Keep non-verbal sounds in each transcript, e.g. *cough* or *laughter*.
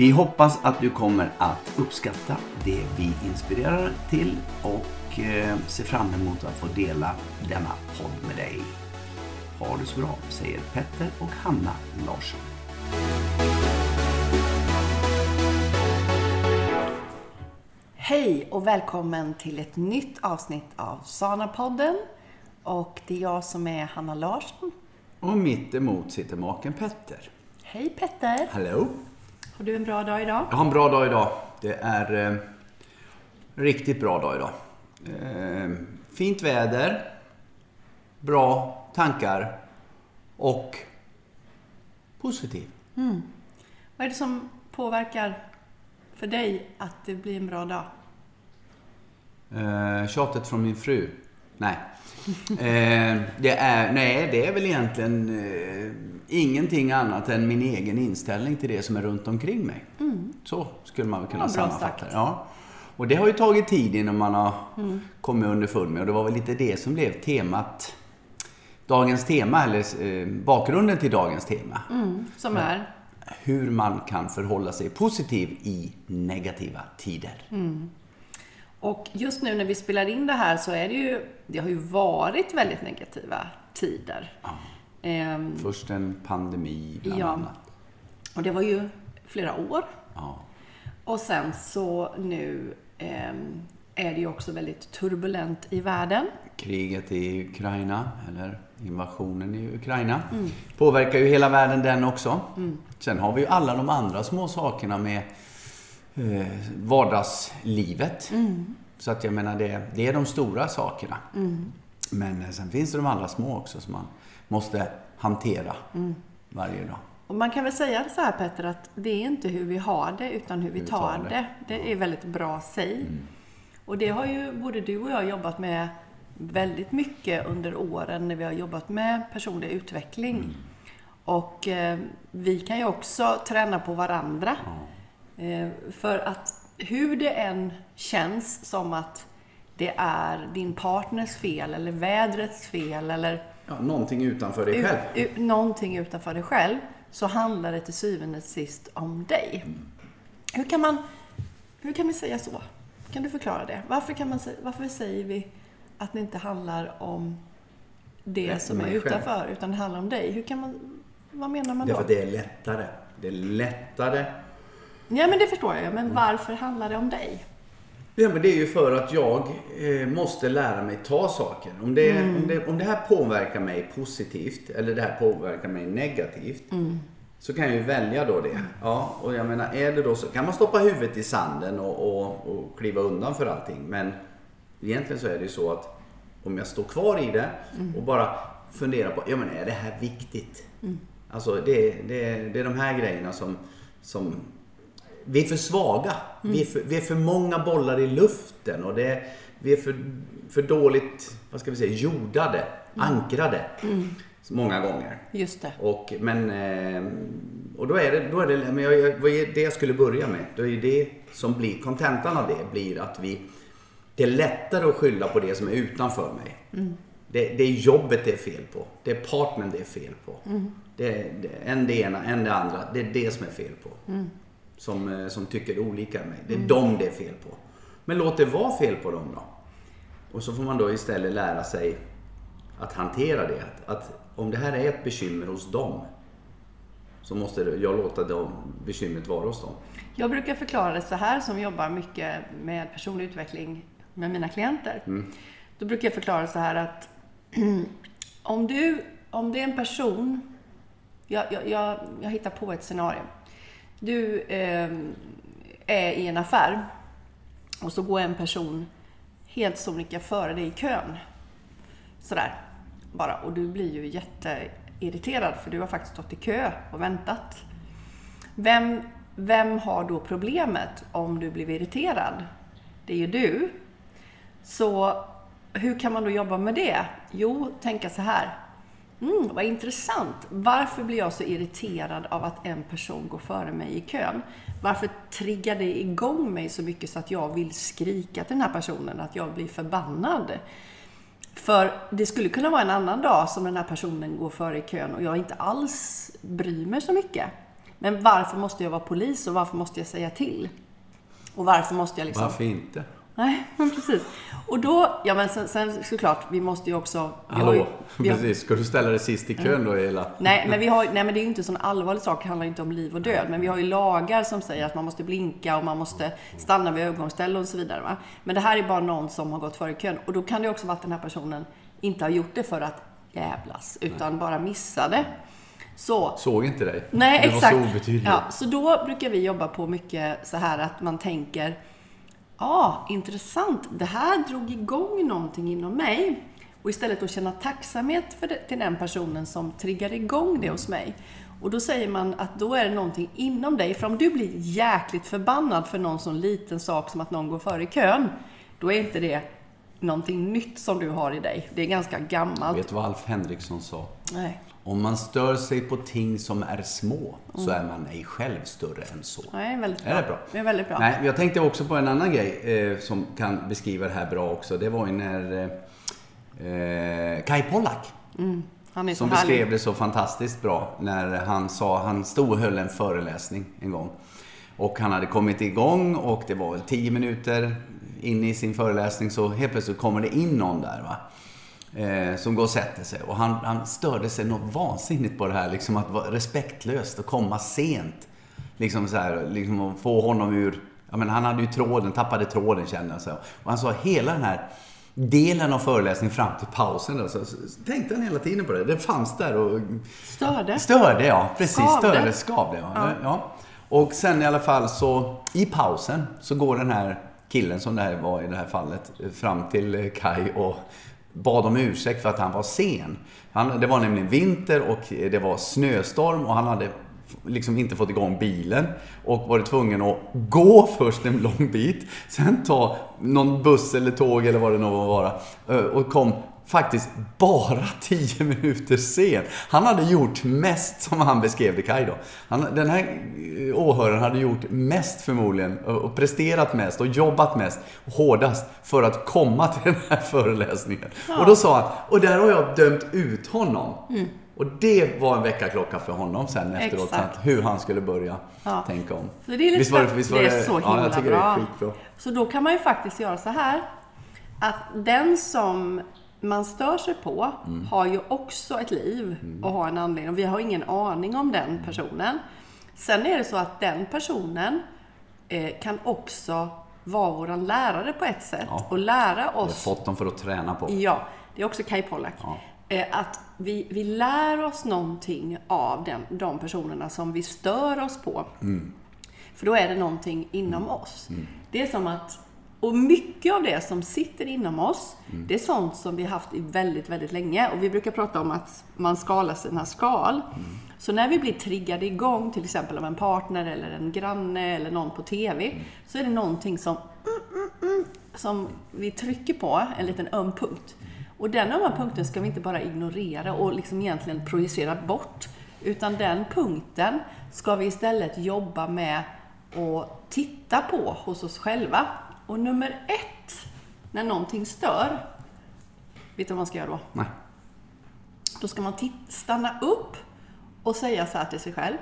Vi hoppas att du kommer att uppskatta det vi inspirerar till och eh, ser fram emot att få dela denna podd med dig. Ha det så bra, säger Petter och Hanna Larsson. Hej och välkommen till ett nytt avsnitt av Sana-podden. Och det är jag som är Hanna Larsson. Och mitt emot sitter maken Petter. Hej Petter! Hallå! Har du en bra dag idag? Jag har en bra dag idag. Det är eh, riktigt bra dag idag. Eh, fint väder, bra tankar och positiv. Mm. Vad är det som påverkar för dig att det blir en bra dag? Eh, tjatet från min fru. Nej. Eh, det, är, nej, det är väl egentligen eh, ingenting annat än min egen inställning till det som är runt omkring mig. Mm. Så skulle man väl kunna ja, sammanfatta det. Ja. Och det har ju tagit tid innan man har mm. kommit underfund med. Och det var väl lite det som blev temat. Dagens tema, eller eh, bakgrunden till dagens tema. Mm, som är? Hur man kan förhålla sig positiv i negativa tider. Mm. Och just nu när vi spelar in det här så är det ju, det har ju varit väldigt negativa tider. Ja. Ehm, Först en pandemi bland ja. annat. Och det var ju flera år. Ja. Och sen så nu ehm, är det ju också väldigt turbulent i världen. Kriget i Ukraina, eller invasionen i Ukraina, mm. påverkar ju hela världen den också. Mm. Sen har vi ju alla de andra små sakerna med eh, vardagslivet. Mm. Så att jag menar, det, det är de stora sakerna. Mm. Men eh, sen finns det de allra små också som man måste hantera mm. varje dag. Och man kan väl säga så här Petter, att det är inte hur vi har det, utan hur vi, hur tar, tar, det. Det, det är väldigt bra säg. Mm. Och det har ju både du och jag jobbat med väldigt mycket under åren när vi har jobbat med personlig utveckling. Mm. Och eh, vi kan ju också träna på varandra. Ja. Eh, för att hur det än känns som att det är din partners fel eller vädrets fel eller ja, någonting utanför dig själv. U, någonting utanför dig själv så handlar det till syvende och sist om dig. Mm. Hur kan man hur kan vi säga så? Kan du förklara det? Varför, kan man, varför säger vi att det inte handlar om det, det som är utanför, själv. utan det handlar om dig? Hur kan man, vad menar man då? Därför att det är lättare. Det är lättare Ja, men det förstår jag. Men varför handlar det om dig? Ja, men det är ju för att jag eh, måste lära mig ta saker. Om det, mm. om, det, om det här påverkar mig positivt eller det här påverkar mig negativt. Mm. Så kan jag ju välja då det. Ja, och jag menar, är det då så kan man stoppa huvudet i sanden och, och, och kliva undan för allting. Men egentligen så är det ju så att om jag står kvar i det mm. och bara funderar på, ja men är det här viktigt? Mm. Alltså det, det, det är de här grejerna som, som vi är för svaga. Mm. Vi, är för, vi, är för, många bollar i luften och det, vi är för, för dåligt, vad ska vi säga, jordade, mm. ankrade. Mm. Många gånger. Just det. Och, men, eh, och då är det, då är det men jag, vad är det jag skulle börja med? Då är det som blir, kontentan av det blir att vi, det är lättare att skylla på det som är utanför mig. Mm. Det, det, är jobbet det är fel på. Det är partnern det är fel på. Mm. Det, det, en det ena, en det andra. Det är det som är fel på. Mm som, eh, som tycker olika än mig. Det är mm. dem det är fel på. Men låt det vara fel på dem då. Och så får man då istället lära sig att hantera det. Att, att om det här är ett bekymmer hos dem så måste jag låta dem, bekymret vara hos dem. Jag brukar förklara det så här som jobbar mycket med personlig utveckling med mina klienter. Då brukar jag förklara så här att *clears throat* om, du, om det är en person, jag, jag, jag, jag hittar på ett scenario. Du eh, är i en affär och så går en person helt sonika före dig i kön. Sådär, bara. Och du blir ju jätteirriterad för du har faktiskt stått i kö och väntat. Vem, vem har då problemet om du blir irriterad? Det är ju du. Så hur kan man då jobba med det? Jo, tänka så här. Mm, vad intressant. Varför blir jag så irriterad av att en person går före mig i kön? Varför triggar det igång mig så mycket så att jag vill skrika till den här personen, att jag blir förbannad? För det skulle kunna vara en annan dag som den här personen går före i kön och jag inte alls bryr mig så mycket. Men varför måste jag vara polis och varför måste jag säga till? Och varför måste jag liksom... Varför inte? Nej, men precis. Och då, ja men sen, sen såklart, vi måste ju också... Hallå, ju- har- precis. Ska du ställa dig sist i kön då, Ela? Nej, men, vi har, nej, men det är ju inte en sån allvarlig sak, det handlar inte om liv och död. Men vi har ju lagar som säger att man måste blinka och man måste stanna vid övergångsställen och så vidare. Va? Men det här är bara någon som har gått före i kön. Och då kan det också vara att den här personen inte har gjort det för att jävlas, utan bara missade. Så, Såg inte dig. Nej, det exakt. var så obetydligt. Ja, så då brukar vi jobba på mycket så här att man tänker, ah, intressant, det här drog igång någonting inom mig. Och istället att känna tacksamhet för det, till den personen som triggar igång det hos mig. Och då säger man att då är det någonting inom dig. För om du blir jäkligt förbannad för någon sån liten sak som att någon går före i kön, då är inte det någonting nytt som du har i dig. Det är ganska gammalt. Vet du vad Alf Henriksson sa? Nej. Om man stör sig på ting som är små, så är man ej själv större än så. Nej, väldigt bra. Är det bra? Det är väldigt bra. Nej, jag tänkte också på en annan grej eh, som kan beskriva det här bra också. Det var ju när eh, eh, Kai Pollak, är så som härlig. beskrev det så fantastiskt bra när han sa, han stod och höll en föreläsning en gång. Och han hade kommit igång och det var väl tio minuter in i sin föreläsning så helt plötsligt kommer det in någon där va. Eh, som går och sätter sig. Och han, han störde sig något vansinnigt på det här liksom att vara respektlöst och komma sent. Liksom så här, liksom att få honom ur... Ja men han hade ju tråden, tappade tråden kände så. Och han sa hela den här delen av föreläsningen fram till pausen då, så, så tänkte han hela tiden på det. Det fanns där och Störde. Störde, ja. Precis. Skavde. Störde, skavde. Ja. Ja. Och sen i alla fall så, i pausen, så går den här killen som det här var i det här fallet, fram till eh, Kai och bad om ursäkt för att han var sen. Han, det var nämligen vinter och det var snöstorm och han hade liksom inte fått igång bilen och varit tvungen att gå först en lång bit, sen ta någon buss eller tåg eller vad det nu var vara eh, och kom faktiskt bara *laughs* 10 minuter sen. Han hade gjort mest, som han beskrev det Kaj då. Han, den här eh, åhöraren hade gjort mest förmodligen och presterat mest och jobbat mest och hårdast för att komma *laughs* till den här föreläsningen. Och då sa han, och där har jag dömt ut honom. Och det var en väckarklocka för honom sen efteråt, Exakt. att hur han skulle börja Ja. tänka om. Så det är Visst var det, visst var det det, är så himla ja, bra. det är skitbra. Så då kan man ju faktiskt göra så här. Att den som man stör sig på Mm. har ju också ett liv och har en anledning. Och vi har ingen aning om den Mm. personen. Sen är det så att den personen eh, kan också vara våran lärare på ett sätt. Ja. Och lära Jag har oss fått dem för att träna på. Ja, det är också Kai Pollak. Ja. Eh, Att vi, vi lär oss någonting av den, de personerna som vi stör oss på. Mm. För då är det någonting inom oss. Det är som att, och mycket av det som sitter inom oss, Mm. det är sånt som vi har haft i väldigt, väldigt länge. Och vi brukar prata om att man skalar sina skal. Mm. Så när vi blir triggade igång, till exempel av en partner eller en granne eller någon på TV, Mm. så är det någonting som som vi trycker på, en liten öm punkt. Och den ömma punkten ska vi inte bara ignorera och liksom egentligen projicera bort. Utan den punkten ska vi istället jobba med och titta på hos oss själva. Och nummer ett, när någonting stör, vet du vad man ska göra då? Nej. Då ska man stanna upp och säga så här till sig själv.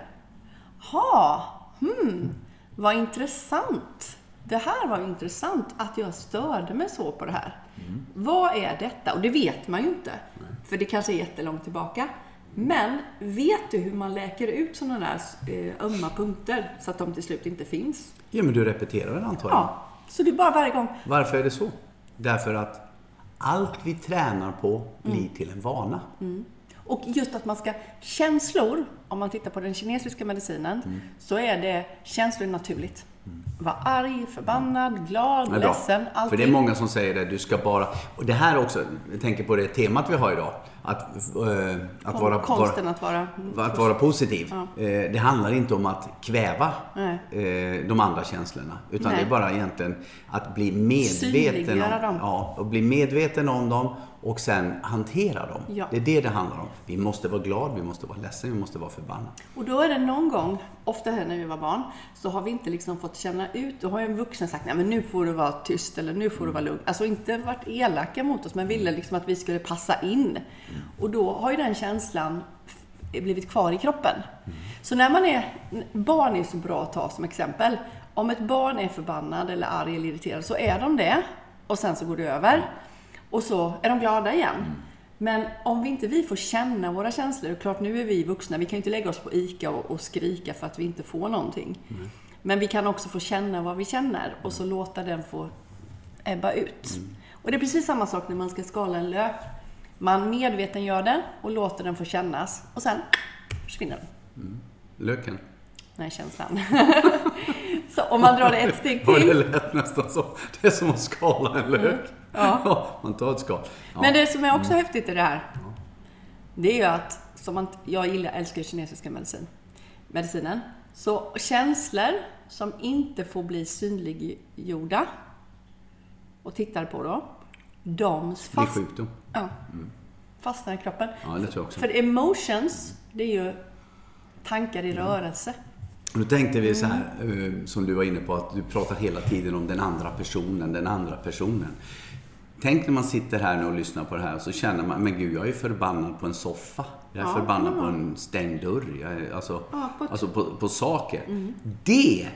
Ha, hmm, vad intressant. Det här var intressant att jag störde mig så på det här. Vad är detta? Och det vet man ju inte. För det kanske är jättelångt tillbaka. Men vet du hur man läker ut sådana där eh, ömma punkter så att de till slut inte finns? Ja, men du repeterar väl antagligen? Ja, så det är bara varje gång. Varför är det så? Därför att allt vi tränar på blir till en vana. Och just att man ska, känslor, om man tittar på den kinesiska medicinen, Mm. så är det känslor naturligt. Vara arg, förbannad, glad, ledsen, allting. För det är många som säger det, du ska bara... Och det här också, jag tänker på det temat vi har idag. Att, eh, att, vara, Konsten vara, att vara... att vara positiv. Ja. Eh, det handlar inte om att kväva eh, de andra känslorna. Utan Nej. det är bara egentligen att bli medveten om, dem. ja, och bli medveten om dem och sen hantera dem. Ja. Det är det det handlar om. Vi måste vara glada, vi måste vara ledsen, vi måste vara förbannade. Och då är det någon gång, ofta här när vi var barn, så har vi inte liksom fått känna ut. Då har ju en vuxen sagt, nej men nu får du vara tyst eller nu får du vara lugn. Alltså inte varit elaka mot oss, men ville liksom att vi skulle passa in. Och då har ju den känslan blivit kvar i kroppen. Så när man är, barn är så bra att ta som exempel. Om ett barn är förbannad eller arg eller irriterad så är de det. Och sen så går det över. Och så är de glada igen. Men om vi inte vi får känna våra känslor, och klart nu är vi vuxna, vi kan ju inte lägga oss på ICA och, och skrika för att vi inte får någonting. Men vi kan också få känna vad vi känner och så låta den få ebba ut. Och det är precis samma sak när man ska skala en lök. Man medveten gör det och låter den få kännas och sen försvinner den. Löken. Nej, känslan. *laughs* så om man drar det ett steg Ja, det till. lät nästan så. Det är som att skala en lök. *laughs* Ja. man tar ett skal. Ja. Men det som är också häftigt i det här, det är ju att, som man, jag gillar, älskar kinesiska medicin, medicinen, så känslor som inte får bli synliggjorda och tittar på då, Blir fast, sjukdom. ja, fastnar i kroppen. Ja, det tror jag också. För emotions, det är ju tankar Mm. i rörelse. Och Då tänkte vi så här, eh, som du var inne på, att du pratar hela tiden om den andra personen, den andra personen. Tänk när man sitter här nu och lyssnar på det här och så känner man, men gud, jag är förbannad på en soffa. Jag är Ja, förbannad ja. på en stängd dörr. Jag är, alltså, Ja, på alltså på, på saker. Det,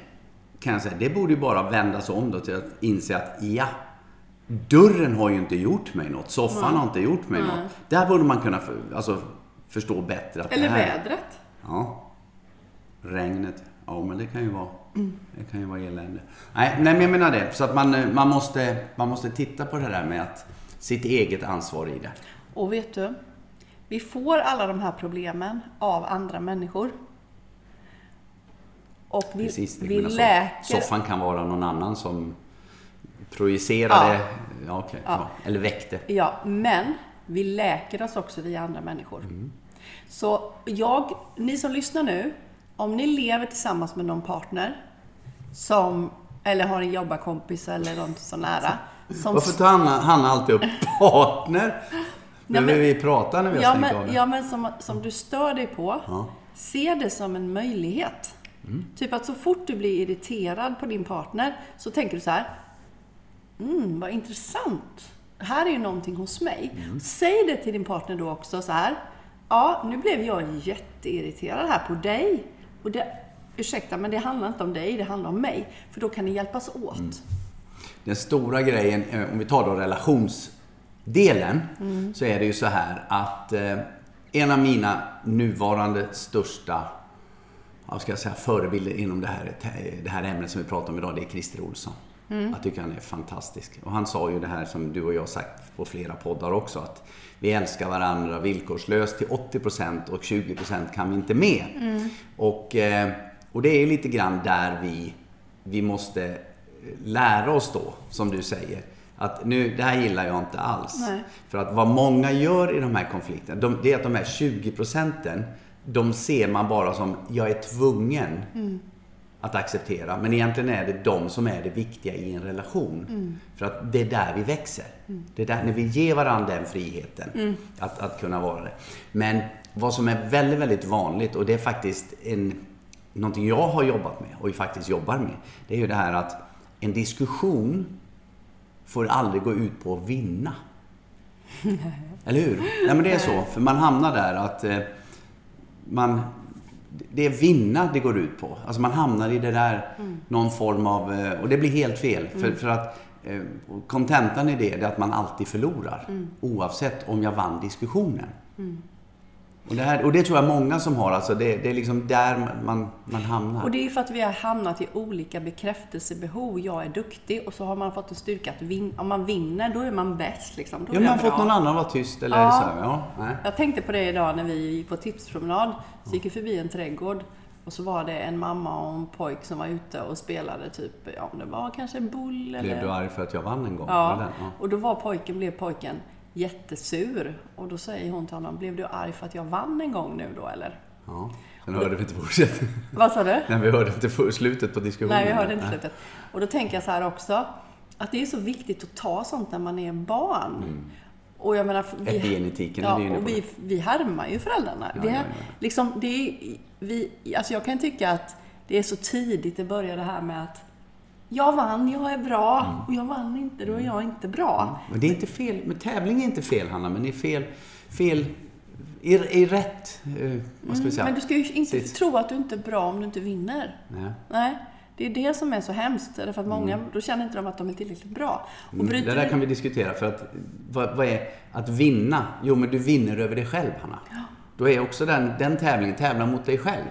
kan jag säga, det borde ju bara vändas om då till att inse att, ja, dörren har ju inte gjort mig något. Soffan har inte gjort mig något. Där borde man kunna för, alltså, förstå bättre att Eller det här... vädret. Ja. Regnet. Ja, men det kan ju vara, det kan ju vara elände. Nej, nej, men jag menar det. Så att man, eh, man, måste, man måste titta på det där med att sitt eget ansvar i det. Och vet du? Vi får alla de här problemen av andra människor. Och vi, Precis vi läker... Soffan kan vara någon annan som projicerade, ja. okej, Ja. eller väckte. Ja, men vi läker oss också via andra människor. Så jag, ni som lyssnar nu, om ni lever tillsammans med någon partner som, eller har en jobbarkompis eller någon så nära. Som, Varför tar Hanna, Hanna alltid upp *laughs* partner? men- Behöver vi prata när vi har ja, stängt av det? ja, men som, som du stör dig på, Ja. se det som en möjlighet. Typ att så fort du blir irriterad på din partner så tänker du så här, mm, vad intressant. Här är ju någonting hos mig. Säg det till din partner då också så här, ja, nu blev jag jätteirriterad här på dig. Och det, ursäkta, men det handlar inte om dig, det handlar om mig. För då kan ni hjälpas åt. Den stora grejen, eh, om vi tar då relationsdelen, så är det ju så här att eh, en av mina nuvarande största vad ska jag säga, förebilder inom det här, det här ämnet som vi pratar om idag, det är Christer Olsson. Jag tycker han är fantastisk. Och han sa ju det här som du och jag sagt på flera poddar också, att vi älskar varandra villkorslöst till 80% och 20% kan vi inte med. Och, eh, och det är lite grann där vi, vi måste lära oss då, som du säger. Att nu, det här gillar jag inte alls. Nej. För att vad många gör i de här konflikterna, de, det är att de här 20 procenten, de ser man bara som, jag är tvungen att acceptera. Men egentligen är det de som är det viktiga i en relation. För att det är där vi växer. Det är där, när vi ger varandra den friheten att, att kunna vara det. Men vad som är väldigt, väldigt vanligt och det är faktiskt en, någonting jag har jobbat med och faktiskt jobbar med. Det är ju det här att en diskussion får aldrig gå ut på att vinna. *laughs* Eller hur? Nej men det är så. För man hamnar där att eh, man... Det är vinna det går ut på. Alltså man hamnar i det där, någon form av... eh, Och det blir helt fel. För, för att eh, kontentan i det, är att man alltid förlorar. Oavsett om jag vann diskussionen. Och det, här, och det tror jag många som har. Alltså det, det är liksom där man, man hamnar. Och det är ju för att vi har hamnat i olika bekräftelsebehov. Jag är duktig och så har man fått en styrka att vinna. Om man vinner, då är man bäst. Liksom. Då ja, man har fått någon annan att vara tyst eller Ja. så här, ja, nej. Jag tänkte på det idag när vi gick på tipspromenad. Så gick vi förbi en trädgård. Och så var det en mamma och en pojk som var ute och spelade typ, ja det var kanske bull eller... Blev du arg för att jag vann en gång? Ja, ja. och då var pojken, blev pojken jättesur. Och då säger hon till honom, blev du arg för att jag vann en gång nu då eller? ja. Sen hörde vi inte fortsättningen. Vad sa du? Nej, vi hörde inte slutet på diskussionen. Nej, vi hörde inte slutet. Och då tänker jag så här också, att det är så viktigt att ta sånt när man är barn. Och jag menar, vi, Epigenetiken, ja, och vi, det. vi härmar ju föräldrarna. Ja, vi, ja, ja. Liksom, det är, vi, alltså jag kan tycka att det är så tidigt det börjar det här med att jag vann, jag är bra. Mm. Och jag vann inte, då är jag inte bra. Men det är inte fel. Men tävling är inte fel, Hanna. Men det är fel, fel i, i rätt, eh, vad ska vi säga? Men du ska ju inte Sitt. tro att du inte är bra om du inte vinner. Nej. Nej, det är det som är så hemskt. Därför att många, då känner inte de att de är tillräckligt bra. Och Mm, bryter Det där kan vi diskutera. För att, vad, vad är att vinna? Jo, men du vinner över dig själv, Hanna. Då är också den, den tävlingen, tävla mot dig själv.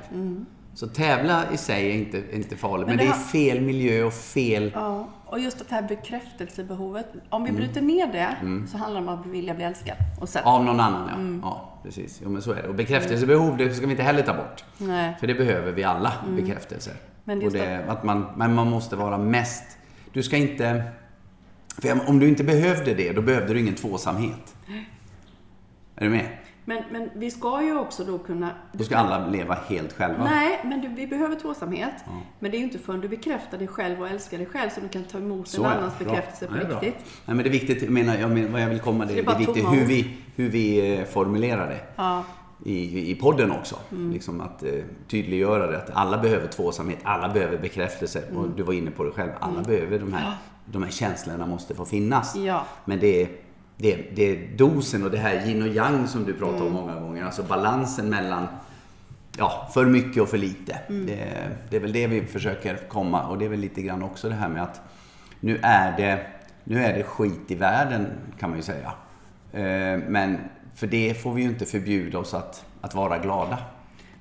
Så tävla i sig är inte, inte farligt. Men, Mm. Men det det är fel miljö och fel... Ja, och just det här bekräftelsebehovet. Om Mm. vi bryter ner det så handlar det om att vilja bli älskad. Och Av någon annan, ja. Mm. Ja, precis. Jo, men så är det. Och bekräftelsebehov, det ska vi inte heller ta bort. nej. För det behöver vi alla. Mm. Men och det, att man, men man måste vara mest... Du ska inte... För om du inte behövde det, då behövde du ingen tvåsamhet. Är du med? Men, men vi ska ju också då kunna... Då ska alla leva helt själva. Nej, men du, vi behöver tvåsamhet. Men det är ju inte förrän du bekräftar dig själv och älskar dig själv som du kan ta emot Så en är det. annans Bra. bekräftelse på Ja, bra. riktigt. Nej, men det är viktigt, jag menar, jag menar, vad jag vill komma det, det är det bara är viktigt hur vi, hur vi eh, formulerar det. Ja. I, I podden också. Mm. Liksom att eh, tydliggöra det. Att alla behöver tvåsamhet, alla behöver bekräftelse. Och Mm. du var inne på det själv. Alla behöver de här, de här känslorna måste få finnas. Ja. Men det är, det, det är dosen och det här yin och yang som du pratar Mm. om många gånger. Alltså balansen mellan ja, för mycket och för lite. Mm. Det, det är väl det vi försöker komma och det är väl lite grann också det här med att nu är det, nu är det skit i världen kan man ju säga. Eh, Men för det får vi ju inte förbjuda oss att, att vara glada.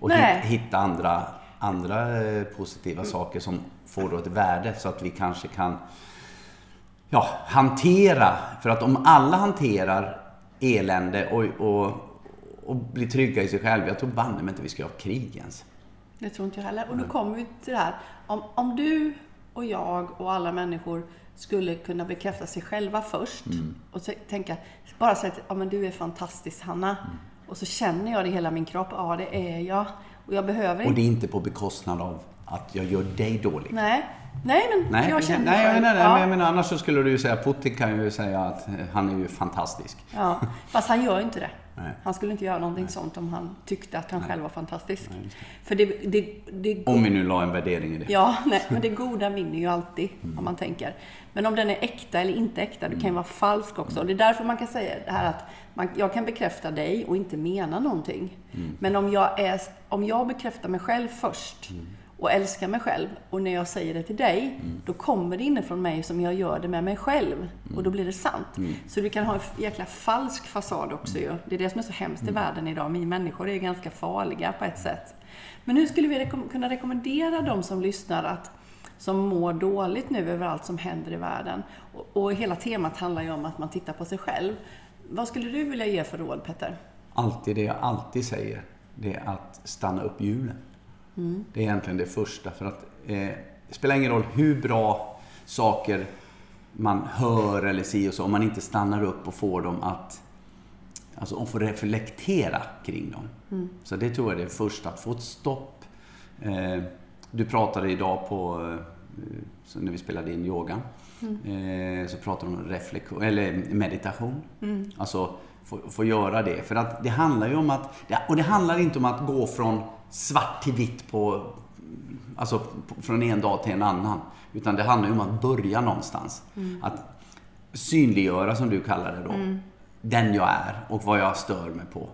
Och hit- hitta andra, andra eh, positiva saker som får då ett värde så att vi kanske kan ja, hantera. För att om alla hanterar elände och, och, och blir trygga i sig själva. Jag tror banne mig inte vi ska ha krig ens. Det tror inte jag heller. Och då kommer vi till det här. Om, om du och jag och alla människor skulle kunna bekräfta sig själva först Mm. och tänka, bara säga att ja, men du är fantastisk Hanna. Mm. Och så känner jag det i hela min kropp. Ja, det är jag. Och jag behöver Och inte... det är inte på bekostnad av att jag gör dig dålig. Nej, nej men Nej, jag känner nej, själv. menar det. ja. Men jag menar, annars så skulle du ju säga, Putin kan ju säga att eh, han är ju fantastisk. Ja, fast han gör ju inte det. Nej. Han skulle inte göra någonting sånt om han tyckte att han själv var fantastisk. För det, det, det, Om vi nu la en värdering i det. Ja, nej, men det goda vinner ju alltid, om man tänker. Men om den är äkta eller inte äkta, det kan ju vara falsk också. Och det är därför man kan säga det här att man, jag kan bekräfta dig och inte mena någonting. Men om jag, är, om jag bekräftar mig själv först och älskar mig själv och när jag säger det till dig, då kommer det inifrån mig som jag gör det med mig själv. Och då blir det sant. Så du kan ha en jäkla falsk fasad också ju. Det är det som är så hemskt i världen idag. Vi människor är ganska farliga på ett sätt. Men hur skulle vi rekom- kunna rekommendera de som lyssnar att som mår dåligt nu över allt som händer i världen. Och, och hela temat handlar ju om att man tittar på sig själv. Vad skulle du vilja ge för råd, Petter? Alltid det jag alltid säger, det är att stanna upp hjulen. Det är egentligen det första. För att eh, det spelar ingen roll hur bra saker man hör eller ser och så, om man inte stannar upp och får dem att Alltså att få reflektera kring dem. Så det tror jag är det första, att få ett stopp. Eh, du pratade idag på, eh, när vi spelade in yoga, eh, så pratade du om reflektion, eller meditation. Alltså få, få göra det. För att det handlar ju om att, och det handlar inte om att gå från svart till vitt på, alltså från en dag till en annan. Utan det handlar ju om att börja någonstans. Att synliggöra, som du kallar det då, den jag är och vad jag stör mig på.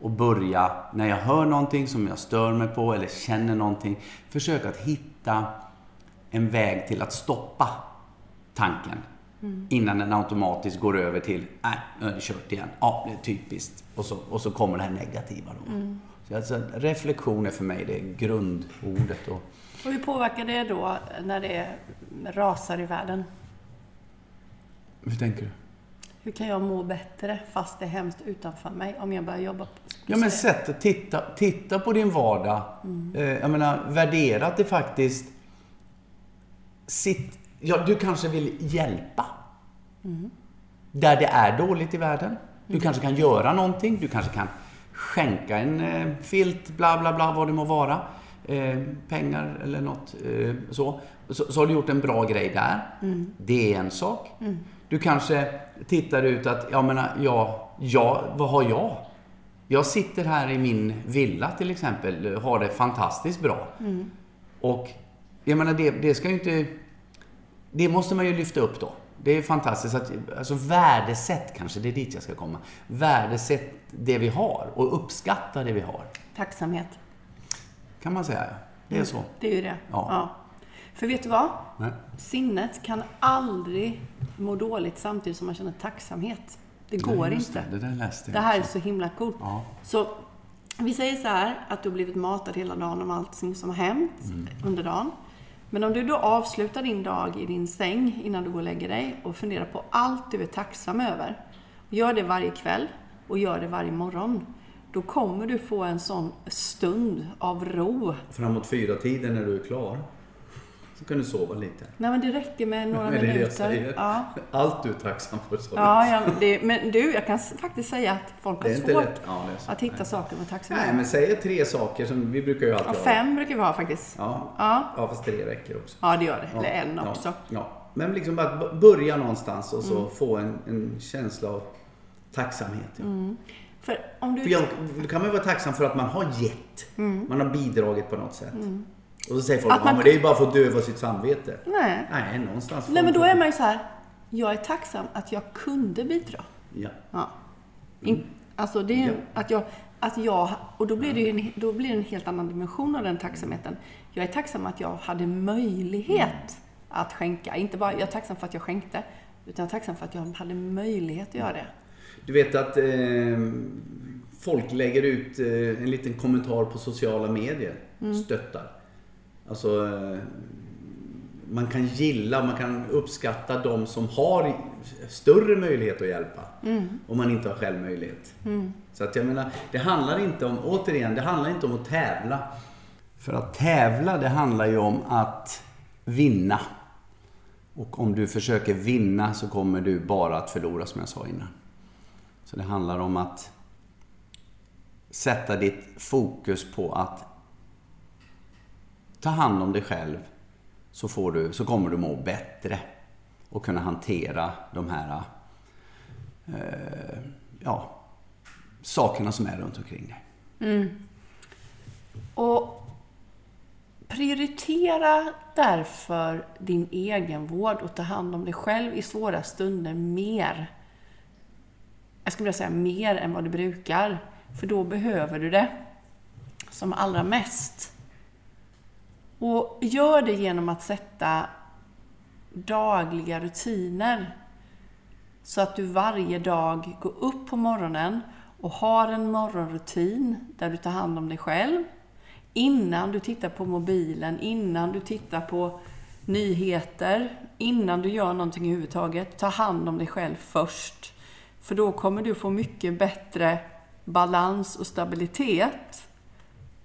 Och börja, när jag hör någonting som jag stör mig på eller känner någonting, försöka att hitta en väg till att stoppa tanken. Mm. Innan den automatiskt går över till, nej, nu är det kört igen. Ja, det är typiskt. Och så, och så kommer det här negativa då. Mm. Så alltså, reflektion är för mig det grundordet. Och, och hur påverkar det då när det rasar i världen? Hur tänker du? Hur kan jag må bättre fast det är hemskt utanför mig om jag börjar jobba på Ja men sättet, titta, titta på din vardag. Mm. Eh, jag menar, värdera att det faktiskt sitt, ja, du kanske vill hjälpa. Mm. Där det är dåligt i världen. Du mm. kanske kan göra någonting. Du kanske kan skänka en eh, filt, bla bla bla, vad det må vara. Eh, pengar eller något eh, så. så. så. har du gjort en bra grej där. Mm. Det är en sak. Mm. Du kanske tittar ut att, jag menar, ja, ja, vad har jag? Jag sitter här i min villa till exempel, har det fantastiskt bra. Mm. Och jag menar, det, det ska ju inte... Det måste man ju lyfta upp då. Det är fantastiskt att, alltså värdesätt kanske, det är dit jag ska komma. Värdesätt det vi har och uppskatta det vi har. Tacksamhet. Kan man säga. Det är mm. så. Det är ju det. Ja. ja. För vet du vad? Nej. Sinnet kan aldrig må dåligt samtidigt som man känner tacksamhet. Det går Nej, inte. Det, det, det här också. är så himla coolt. Ja. Så vi säger så här, att du har blivit matad hela dagen om allting som har hänt mm. under dagen. Men om du då avslutar din dag i din säng innan du går och lägger dig och funderar på allt du är tacksam över. Gör det varje kväll och gör det varje morgon. Då kommer du få en sån stund av ro. Framåt fyra tiden när du är klar. Så kan du sova lite. Nej men det räcker med några men minuter. Ja. Allt du är tacksam för. Så ja, ja det, men du, jag kan faktiskt säga att folk har svårt ja, att hitta Nej. saker med tacksamhet. Nej, men säg tre saker som vi brukar ju alltid ja, Fem brukar vi ha faktiskt. Ja. Ja. ja, fast tre räcker också. Ja, det gör det. Eller en också. Ja. Men liksom bara börja någonstans och så mm. få en, en känsla av tacksamhet. Mm. För om du... För jag, då kan man vara tacksam för att man har gett. Mm. Man har bidragit på något sätt. Mm. Och så säger folk, att man... men det är ju bara för att döva sitt samvete. Nej. Nej, någonstans. Nej, men då är man ju så här, jag är tacksam att jag kunde bidra. Ja. ja. In, alltså det är ja. att jag, att jag, och då blir det ju en, då blir det en helt annan dimension av den tacksamheten. Jag är tacksam att jag hade möjlighet mm. att skänka. Inte bara, jag är tacksam för att jag skänkte, utan jag är tacksam för att jag hade möjlighet att göra det. Du vet att eh, folk lägger ut eh, en liten kommentar på sociala medier, mm. stöttar. Alltså, eh, man kan gilla, man kan uppskatta de som har större möjlighet att hjälpa. Mm. Om man inte har själv möjlighet. Mm. Så att jag menar, det handlar inte om, återigen, det handlar inte om att tävla. För att tävla, det handlar ju om att vinna. Och om du försöker vinna så kommer du bara att förlora som jag sa innan. Så det handlar om att sätta ditt fokus på att ta hand om dig själv så, får du, så kommer du må bättre och kunna hantera de här eh, ja, sakerna som är runt omkring dig. Mm. Och prioritera därför din egenvård och ta hand om dig själv i svåra stunder mer. Jag skulle vilja säga mer än vad du brukar. För då behöver du det som allra mest. Och gör det genom att sätta dagliga rutiner. Så att du varje dag går upp på morgonen och har en morgonrutin där du tar hand om dig själv. Innan du tittar på mobilen, innan du tittar på nyheter, innan du gör någonting överhuvudtaget. Ta hand om dig själv först. För då kommer du få mycket bättre balans och stabilitet.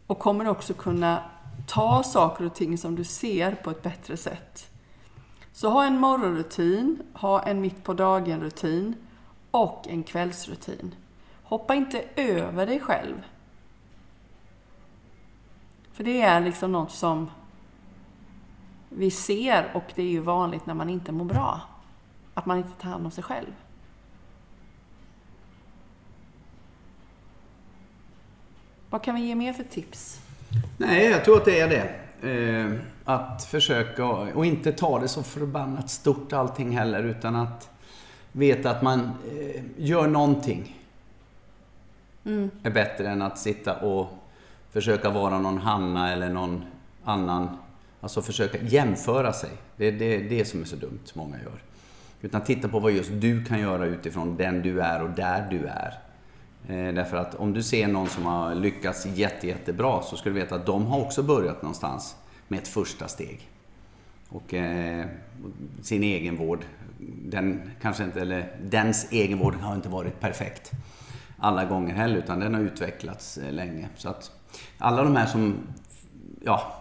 Och kommer också kunna ta saker och ting som du ser på ett bättre sätt. Så ha en morgonrutin, ha en mitt på dagen-rutin och en kvällsrutin. Hoppa inte över dig själv. För det är liksom något som vi ser och det är ju vanligt när man inte mår bra. Att man inte tar hand om sig själv. Vad kan vi ge mer för tips? Nej, jag tror att det är det. Eh, att försöka, och inte ta det så förbannat stort allting heller, utan att veta att man eh, gör någonting. Mm. är bättre än att sitta och försöka vara någon Hanna eller någon annan. Alltså försöka jämföra sig. Det är det, det som är så dumt många gör. Utan titta på vad just du kan göra utifrån den du är och där du är. Eh, därför att om du ser någon som har lyckats jätte, jättebra så ska du veta att de har också börjat någonstans med ett första steg. Och eh, sin egenvård, den kanske inte, eller dens egenvård har inte varit perfekt alla gånger heller utan den har utvecklats eh, länge. Så att alla de här som, ja,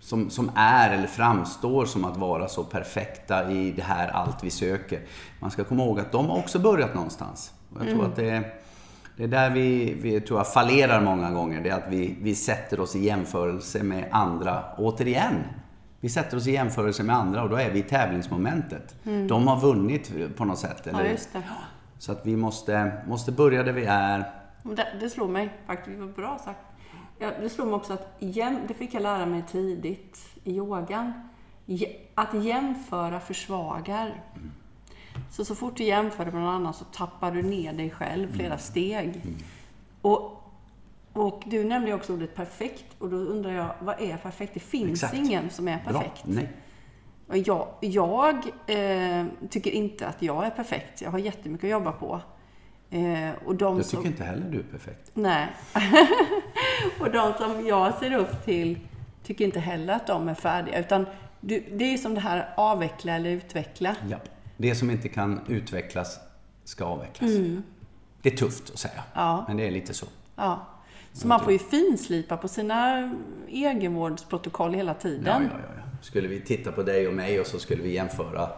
som, som är eller framstår som att vara så perfekta i det här allt vi söker. Man ska komma ihåg att de har också börjat någonstans. Och jag tror mm. att det är, det är där vi, vi tror jag fallerar många gånger. Det är att vi, vi sätter oss i jämförelse med andra, återigen. Vi sätter oss i jämförelse med andra och då är vi i tävlingsmomentet. Mm. De har vunnit på något sätt. Eller? Ja, just det. Så att vi måste, måste börja där vi är. Det, det slog mig faktiskt. Det var bra sagt. Ja, det slog mig också att, det fick jag lära mig tidigt i yogan. Att jämföra försvagar. Mm. Så, så fort du jämför med någon annan så tappar du ner dig själv flera mm. steg. Mm. Och, och du nämnde också ordet perfekt. Och då undrar jag, vad är perfekt? Det finns Exakt. ingen som är perfekt. Bra. Nej. Jag, jag eh, tycker inte att jag är perfekt. Jag har jättemycket att jobba på. Eh, och de jag tycker som, inte heller du är perfekt. Nej. *laughs* och de som jag ser upp till tycker inte heller att de är färdiga. Utan du, det är som det här avveckla eller utveckla. Ja. Det som inte kan utvecklas ska avvecklas. Mm. Det är tufft att säga, ja. men det är lite så. Ja. Så man får ju finslipa på sina egenvårdsprotokoll hela tiden. Ja, ja, ja. Skulle vi titta på dig och mig och så skulle vi jämföra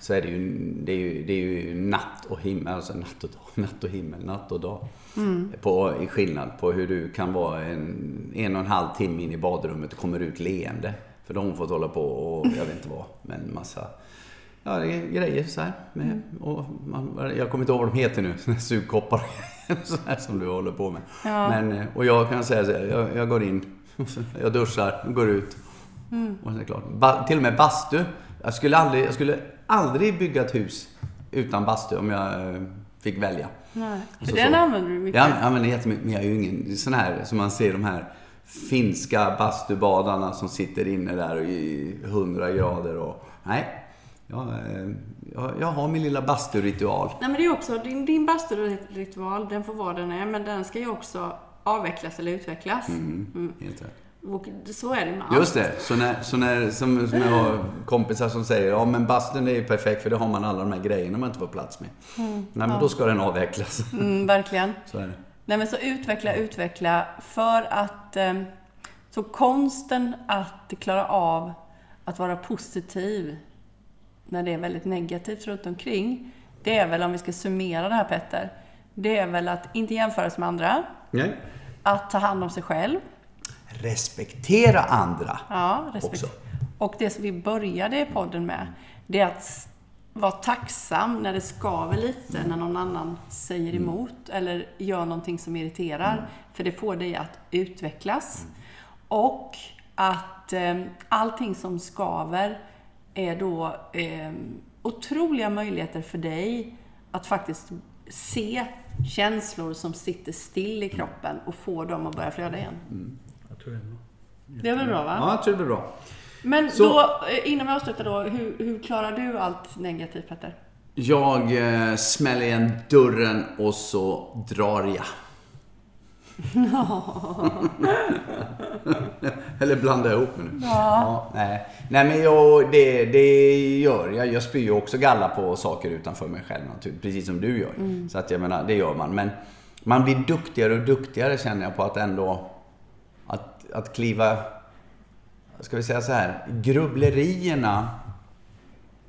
så är det ju, det är ju, det är ju natt och himmel, alltså natt och dag, *laughs* natt och himmel, natt och dag. Mm. På, I skillnad på hur du kan vara en, en och en halv timme in i badrummet och kommer ut leende. För de har fått hålla på och jag vet inte vad, men massa ja, det är grejer så här. Med, mm. och man, jag kommer inte ihåg vad de heter nu, *laughs* sugkoppar *laughs* så här som du håller på med. Ja. Men, eh, och jag kan säga så här, jag, jag går in, *laughs* jag duschar, går ut. Mm. Och det är klart. Ba, till och med bastu. Jag skulle, aldrig, jag skulle aldrig bygga ett hus utan bastu om jag eh, fick välja. Nej, för den så. använder du mycket. Jag använder jättemycket, men jag är ju ingen sån här som man ser de här finska bastubadarna som sitter inne där i 100 grader och... Nej, jag, eh, jag, jag har min lilla basturitual. Nej, men det är också, din, din basturitual, den får vara den är, men den ska ju också avvecklas eller utvecklas. Mm, mm. Helt rätt. Och så är det med allt. Just det. Så när, så när som, som jag har kompisar som säger ja men bastun är ju perfekt för det har man alla de här grejerna man inte får plats med. Mm, Nej men ja. då ska den avvecklas. Mm, verkligen. så är det. Nej men så utveckla, utveckla. För att eh, så konsten att klara av att vara positiv när det är väldigt negativt runt omkring. Det är väl, om vi ska summera det här Petter, det är väl att inte jämföra sig med andra. Nej. Att ta hand om sig själv. Respektera andra. Ja, respekt. Också. Och det som vi började podden med, det är att vara tacksam när det skaver lite, när någon annan säger mm. emot mm. eller gör någonting som irriterar. Mm. För det får dig att utvecklas. Mm. Och att eh, allting som skaver är då eh, otroliga möjligheter för dig att faktiskt se känslor som sitter still i kroppen och få dem att börja flöda igen. Mm. Jag tror det är bra. Det är väl bra va? Ja, jag tror det blir bra. Men Så, då, eh, innan vi avslutar då, hur, hur klarar du allt negativt Petter? Jag eh, smäller igen dörren och så drar jag. *laughs* Eller blanda ihop nu. Ja. ja. nej. nej, men jag, det, det gör jag. Jag spyr ju också galla på saker utanför mig själv naturligtvis. Precis som du gör. Mm. Så att jag menar, det gör man. Men man blir duktigare och duktigare känner jag på att ändå... Att, att kliva... Ska vi säga så här? Grubblerierna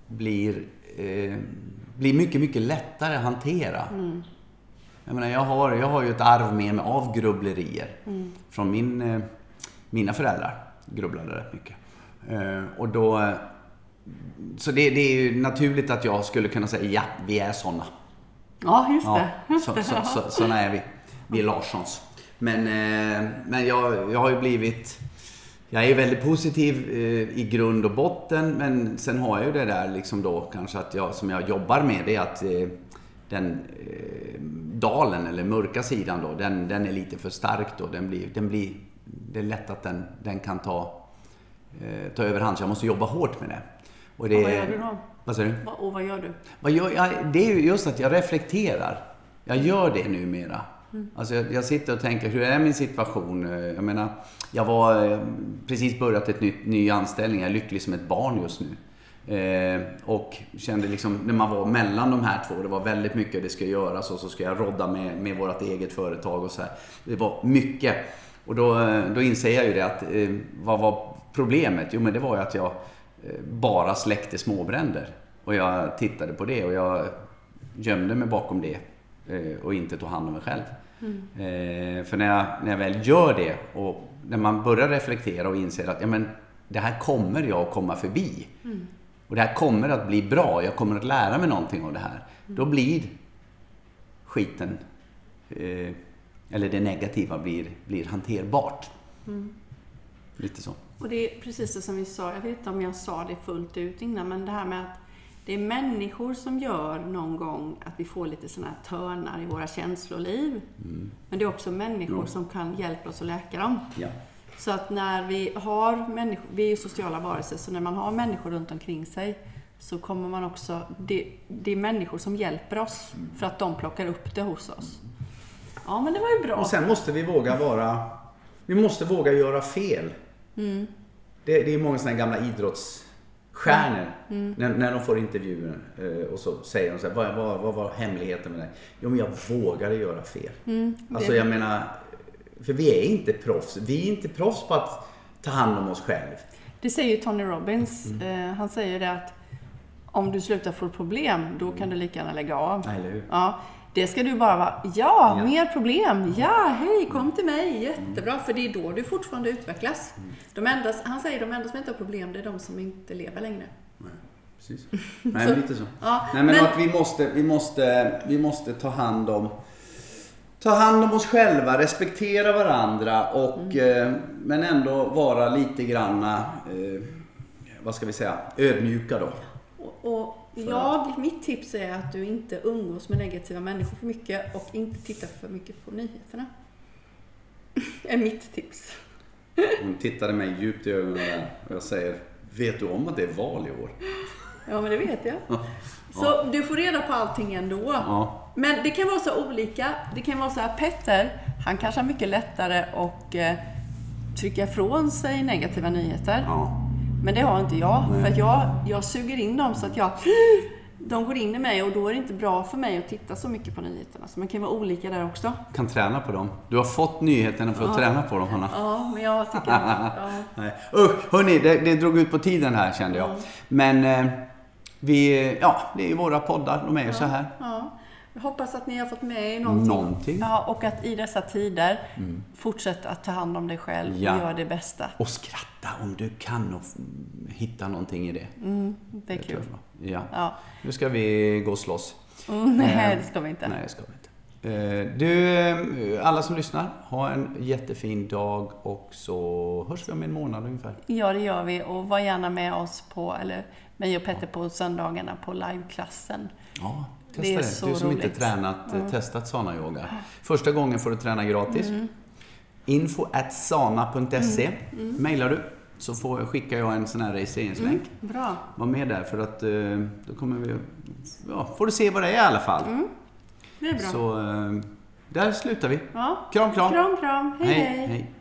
blir, eh, blir mycket, mycket lättare att hantera. Mm. Jag menar, jag har, jag har ju ett arv med mig av grubblerier. Mm. Från min, eh, mina föräldrar grubblade rätt mycket. Eh, och då... Så det, det, är ju naturligt att jag skulle kunna säga ja, vi är sådana. Ja, just det. Ja, så, så, så, sådana är vi. Vi är Larssons. Men, eh, men jag, jag har ju blivit... Jag är väldigt positiv i grund och botten men sen har jag ju det där liksom då kanske att jag, som jag jobbar med det är att den dalen, eller mörka sidan då, den, den är lite för stark då. Den blir, den blir, det är lätt att den, den kan ta, eh, ta överhand, så jag måste jobba hårt med det. Och, det, och vad gör du då? Vad säger du? Och vad gör du? Vad gör jag? Det är just att jag reflekterar. Jag gör det numera. Mm. Alltså jag, jag, sitter och tänker, hur är min situation? Jag menar, jag var eh, precis börjat ett nytt, ny anställning. Jag är lycklig som ett barn just nu. Eh, och kände liksom, när man var mellan de här två, det var väldigt mycket det ska göras och så ska jag rodda med, med vårt eget företag och så här. Det var mycket. Och då, då inser jag ju det att, eh, vad var problemet? Jo men det var ju att jag eh, bara släckte småbränder. Och jag tittade på det och jag gömde mig bakom det eh, och inte tog hand om mig själv. Mm. Eh, för när jag, när jag väl gör det och när man börjar reflektera och inser att ja, men, det här kommer jag att komma förbi. Mm. Och det här kommer att bli bra, jag kommer att lära mig någonting av det här. Mm. Då blir skiten, eh, eller det negativa, blir, blir hanterbart. Mm. Lite så. Och det är precis det som vi sa, jag vet inte om jag sa det fullt ut innan, men det här med att det är människor som gör någon gång att vi får lite sådana här törnar i våra känsloliv. Mm. Men det är också människor mm. som kan hjälpa oss att läka dem. Ja. Så att när vi har människor, vi är ju sociala varelser, så när man har människor runt omkring sig så kommer man också, det, det är människor som hjälper oss mm. för att de plockar upp det hos oss. Ja, men det var ju bra. Och sen måste vi våga vara, vi måste våga göra fel. Mm. Det, det är många sådana gamla idrottsstjärnor. Mm. När, när de får intervjuer eh, och så säger de så här, vad, vad, vad var hemligheten med det? Jo, men jag vågade göra fel. Mm, alltså jag menar, för vi är inte proffs. Vi är inte proffs på att ta hand om oss själv. Det säger Tony Robbins. Mm. Eh, han säger det att om du slutar få problem, då kan du lika gärna lägga av. Eller hur? Ja. Det ska du bara vara, ja, ja, mer problem, ja, hej, kom till mig, jättebra, för det är då du fortfarande utvecklas. De enda, han säger de enda som inte har problem, det är de som inte lever längre. Nej, precis. Nej, så, lite så. *laughs* Ja, Nej, men, men, att vi måste, vi, måste, vi måste ta hand om ta hand om oss själva, respektera varandra och mm. eh, men ändå vara lite granna, eh, vad ska vi säga, ödmjuka då. Och, och jag, mitt tips är att du inte umgås med negativa människor för mycket och inte tittar för mycket på nyheterna. *laughs* är mitt tips. Hon tittade mig djupt i ögonen och jag säger, vet du om att det är val i år? Ja, men det vet jag. *laughs* Så ja. du får reda på allting ändå. Ja. Men det kan vara så olika. Det kan vara så här, Petter, han kanske har mycket lättare att eh, trycka ifrån sig negativa nyheter. Ja. Men det har inte jag. Nej. För att jag, jag suger in dem så att jag de går in i mig och då är det inte bra för mig att titta så mycket på nyheterna. Så man kan vara olika där också. Kan träna på dem. Du har fått nyheterna för att träna på dem, Hanna. Ja, men jag tycker inte... *laughs* Ja. Nej. Usch, hörni, det, det drog ut på tiden här kände jag. Mm. Men eh, vi, ja, det är ju våra poddar, de är ju ja. så här. Ja. Jag hoppas att ni har fått med er någonting. någonting. Ja, och att i dessa tider mm. fortsätt att ta hand om dig själv ja. och göra det bästa. Och skratta om du kan och hitta någonting i det. Mm, det är det kul. Ja. ja. Nu ska vi gå och slåss. Mm, nej, eh, det ska vi inte. Nej, det ska vi inte. Eh, du, eh, alla som lyssnar, ha en jättefin dag och så hörs vi om en månad ungefär. Ja, det gör vi. Och var gärna med oss på, eller mig och Petter på söndagarna på liveklassen. Ja, testa det. det. du som roligt. inte tränat, mm. testat Sana Yoga. Första gången får du träna gratis. Mm. Info at sana.se mm. mm. Mailar du så får, skickar jag en sån här registreringslänk. Mm. Bra. Var med där för att eh, då kommer vi... Ja, får du se vad det är i alla fall. Mm. Det är bra. Så där slutar vi. Ja. Kram, kram. Kram, kram. hej. hej. hej.